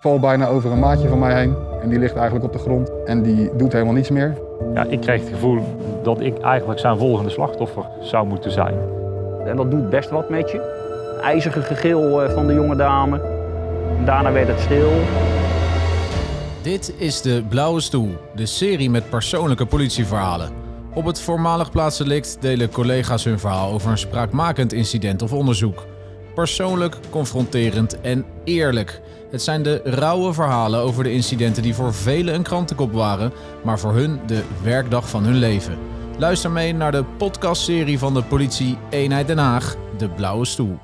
val bijna over een maatje van mij heen. En die ligt eigenlijk op de grond en die doet helemaal niets meer. Ja, ik kreeg het gevoel dat ik eigenlijk zijn volgende slachtoffer zou moeten zijn. En dat doet best wat met je. IJzige gegil eh, van de jonge dame. Daarna werd het stil. Dit is de Blauwe Stoel, de serie met persoonlijke politieverhalen. Op het voormalig plaatsdelict delen collega's hun verhaal over een spraakmakend incident of onderzoek. Persoonlijk, confronterend en eerlijk. Het zijn de rauwe verhalen over de incidenten die voor velen een krantenkop waren, maar voor hun de werkdag van hun leven. Luister mee naar de podcastserie van de politie Eenheid Den Haag, De Blauwe Stoel.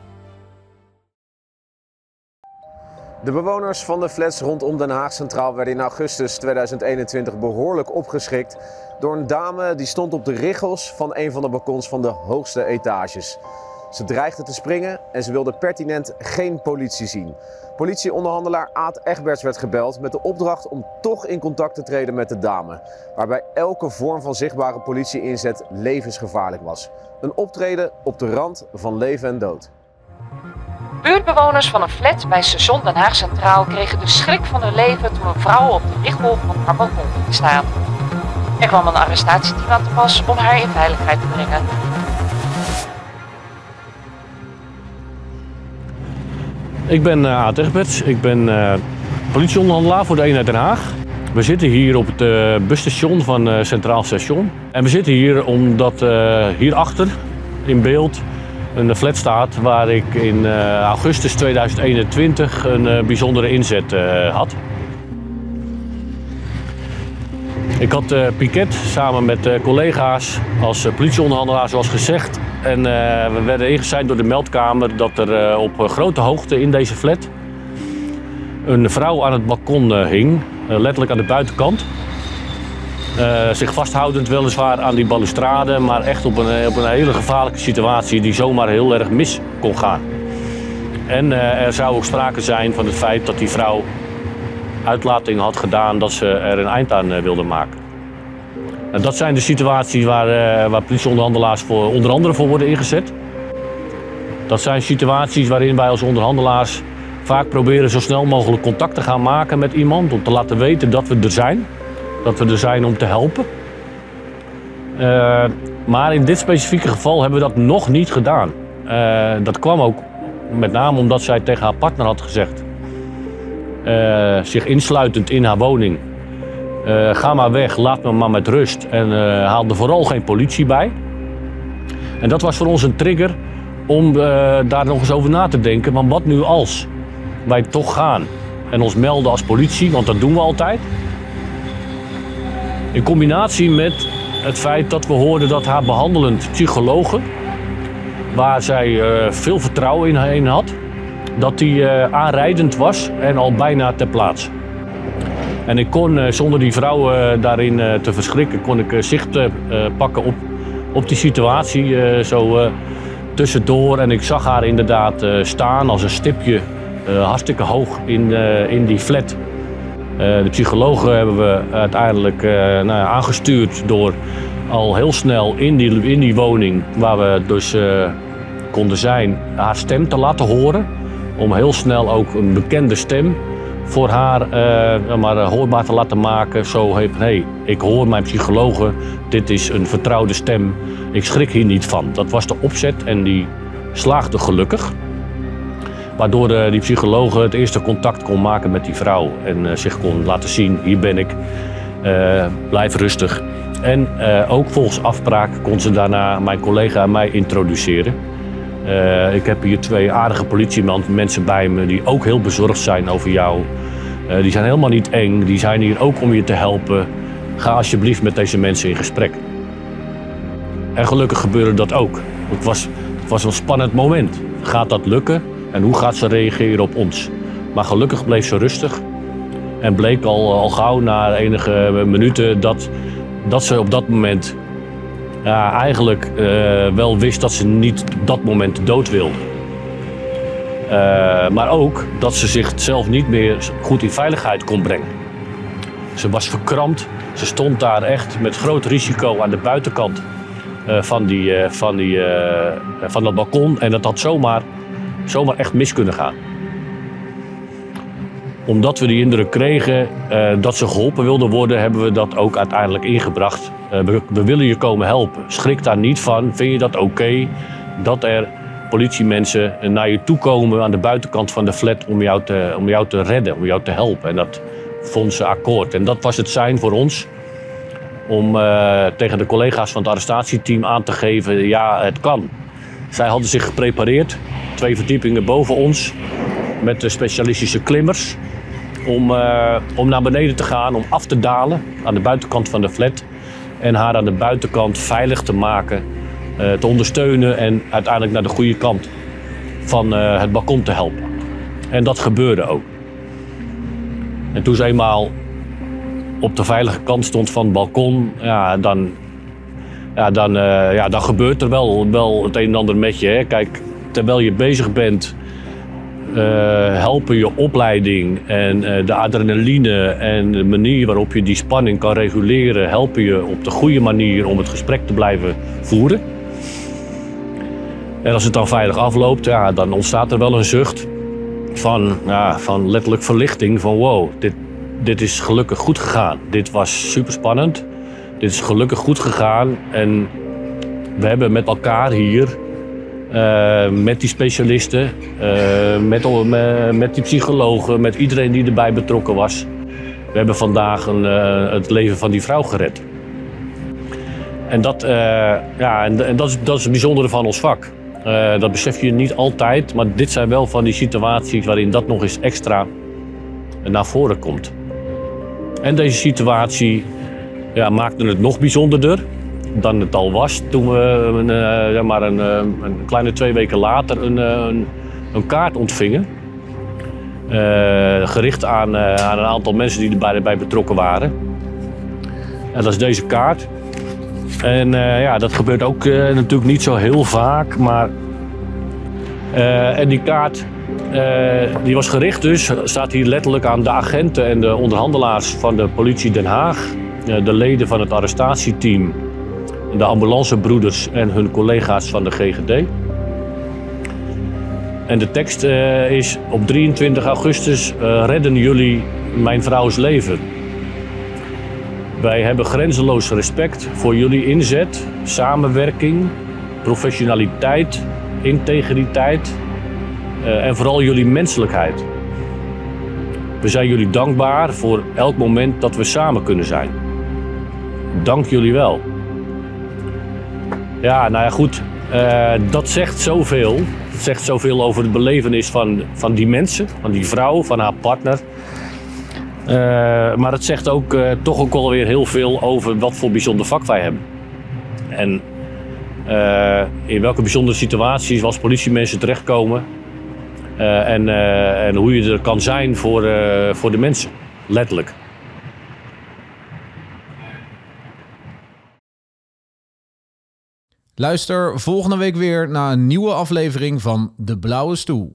De bewoners van de flats rondom Den Haag Centraal werden in augustus 2021 behoorlijk opgeschrikt door een dame die stond op de richels van een van de balkons van de hoogste etages. Ze dreigde te springen en ze wilde pertinent geen politie zien. Politieonderhandelaar Aad Egberts werd gebeld met de opdracht om toch in contact te treden met de dame. Waarbij elke vorm van zichtbare politieinzet levensgevaarlijk was. Een optreden op de rand van leven en dood. Buurtbewoners van een flat bij station Den Haag Centraal kregen de schrik van hun leven toen een vrouw op de richel van haar balkon ging staan. Er kwam een arrestatieteam aan te pas om haar in veiligheid te brengen. Ik ben uh, Aad Egberts. Ik ben uh, politieonderhandelaar voor de eenheid Den Haag. We zitten hier op het uh, busstation van Centraal Station. En we zitten hier omdat hierachter in beeld een flat staat waar ik in augustus 2021 een bijzondere inzet had. Ik had uh, piket samen met uh, collega's als uh, politieonderhandelaar, zoals gezegd. En we werden ingezet door de meldkamer dat er op grote hoogte in deze flat een vrouw aan het balkon hing, letterlijk aan de buitenkant. zich vasthoudend weliswaar aan die balustrade, maar echt op een, op een hele gevaarlijke situatie die zomaar heel erg mis kon gaan. En er zou ook sprake zijn van het feit dat die vrouw uitlating had gedaan dat ze er een eind aan wilde maken. En dat zijn de situaties waar, uh, waar politieonderhandelaars voor, onder andere voor worden ingezet. Dat zijn situaties waarin wij als onderhandelaars vaak proberen zo snel mogelijk contact te gaan maken met iemand. Om te laten weten dat we er zijn. Dat we er zijn om te helpen. Uh, maar in dit specifieke geval hebben we dat nog niet gedaan. Dat kwam ook met name omdat zij tegen haar partner had gezegd uh, zich insluitend in haar woning. Uh, ga maar weg, laat me maar met rust. En uh, haal er vooral geen politie bij. En dat was voor ons een trigger om daar nog eens over na te denken. Maar wat nu als wij toch gaan en ons melden als politie, want dat doen we altijd. In combinatie met het feit dat we hoorden dat haar behandelend psychologe, waar zij veel vertrouwen in had, dat die uh, aanrijdend was en al bijna ter plaatse. En ik kon uh, zonder die vrouw uh, daarin te verschrikken, kon ik zicht pakken op, op die situatie zo tussendoor. En ik zag haar inderdaad staan als een stipje hartstikke hoog in, in die flat. de psychologen hebben we uiteindelijk nou aangestuurd door al heel snel in die, in die woning waar we dus konden zijn, haar stem te laten horen om heel snel ook een bekende stem voor haar uh, maar, uh, hoorbaar te laten maken. Zo heeft, hey, ik hoor mijn psychologen, dit is een vertrouwde stem, ik schrik hier niet van. Dat was de opzet en die slaagde gelukkig. Waardoor uh, die psycholoog het eerste contact kon maken met die vrouw en zich kon laten zien, hier ben ik, blijf rustig. En ook volgens afspraak kon ze daarna mijn collega en mij introduceren. Uh, ik heb hier twee aardige politiemensen bij me die ook heel bezorgd zijn over jou. Uh, die zijn helemaal niet eng, die zijn hier ook om je te helpen. Ga alsjeblieft met deze mensen in gesprek. En gelukkig gebeurde dat ook. Het was, het was een spannend moment. Gaat dat lukken en hoe gaat ze reageren op ons? Maar gelukkig bleef ze rustig en bleek al, al gauw na enige minuten dat, dat ze op dat moment ja, eigenlijk uh, wel wist dat ze niet dat moment dood wilde. Uh, maar ook dat ze zichzelf niet meer goed in veiligheid kon brengen. Ze was verkrampt. Ze stond daar echt met groot risico aan de buitenkant uh, van, die, van, die, van dat balkon. En dat had zomaar, zomaar echt mis kunnen gaan. Omdat we die indruk kregen eh, dat ze geholpen wilden worden, hebben we dat ook uiteindelijk ingebracht. Eh, we, willen je komen helpen. Schrik daar niet van. Vind je dat oké dat er politiemensen naar je toe komen aan de buitenkant van de flat om jou te, om jou te redden, om jou te helpen? En dat vond ze akkoord. En dat was het zijn voor ons om eh, tegen de collega's van het arrestatieteam aan te geven: ja, het kan. Zij hadden zich geprepareerd, twee verdiepingen boven ons, met de specialistische klimmers om, uh, om naar beneden te gaan, om af te dalen aan de buitenkant van de flat. En haar aan de buitenkant veilig te maken, uh, te ondersteunen en uiteindelijk naar de goede kant van uh, het balkon te helpen. En dat gebeurde ook. En toen ze eenmaal op de veilige kant stond van het balkon, ja, dan, ja, dan, ja, dan gebeurt er wel, wel het een en ander met je. Hè. Kijk, terwijl je bezig bent helpen je opleiding en uh, de adrenaline en de manier waarop je die spanning kan reguleren, helpen je op de goede manier om het gesprek te blijven voeren. En als het dan veilig afloopt, ja, dan ontstaat er wel een zucht van, ja, van letterlijk verlichting van wow, dit, dit is gelukkig goed gegaan. Dit was super spannend. Dit is gelukkig goed gegaan en we hebben met elkaar hier uh, met die specialisten, uh, met, met die psychologen, met iedereen die erbij betrokken was. We hebben vandaag een, uh, het leven van die vrouw gered. En dat, ja, en, en dat, is, dat is het bijzondere van ons vak. dat besef je niet altijd, maar dit zijn wel van die situaties waarin dat nog eens extra naar voren komt. En deze situatie ja, maakte het nog bijzonderder dan het al was. Toen we een, uh, maar een, uh, een, kleine twee weken later een, uh, een, kaart ontvingen. gericht aan, aan een aantal mensen die erbij bij betrokken waren. En dat is deze kaart. En ja, dat gebeurt ook natuurlijk niet zo heel vaak. Maar, en die kaart die was gericht dus, staat hier letterlijk aan de agenten en de onderhandelaars van de politie Den Haag. de leden van het arrestatieteam de ambulancebroeders en hun collega's van de GGD. En de tekst uh, is: Op 23 augustus uh, redden jullie mijn vrouws leven. Wij hebben grenzeloos respect voor jullie inzet, samenwerking, professionaliteit, integriteit uh, en vooral jullie menselijkheid. We zijn jullie dankbaar voor elk moment dat we samen kunnen zijn. Dank jullie wel. Ja, nou ja, goed. Uh, dat zegt zoveel. Het zegt zoveel over de belevenis van, van die mensen, van die vrouw, van haar partner. Uh, maar het zegt ook uh, toch ook alweer heel veel over wat voor bijzonder vak wij hebben. En in welke bijzondere situaties als politiemensen terechtkomen. en, en hoe je er kan zijn voor, voor de mensen, letterlijk. Luister volgende week weer naar een nieuwe aflevering van De Blauwe Stoel.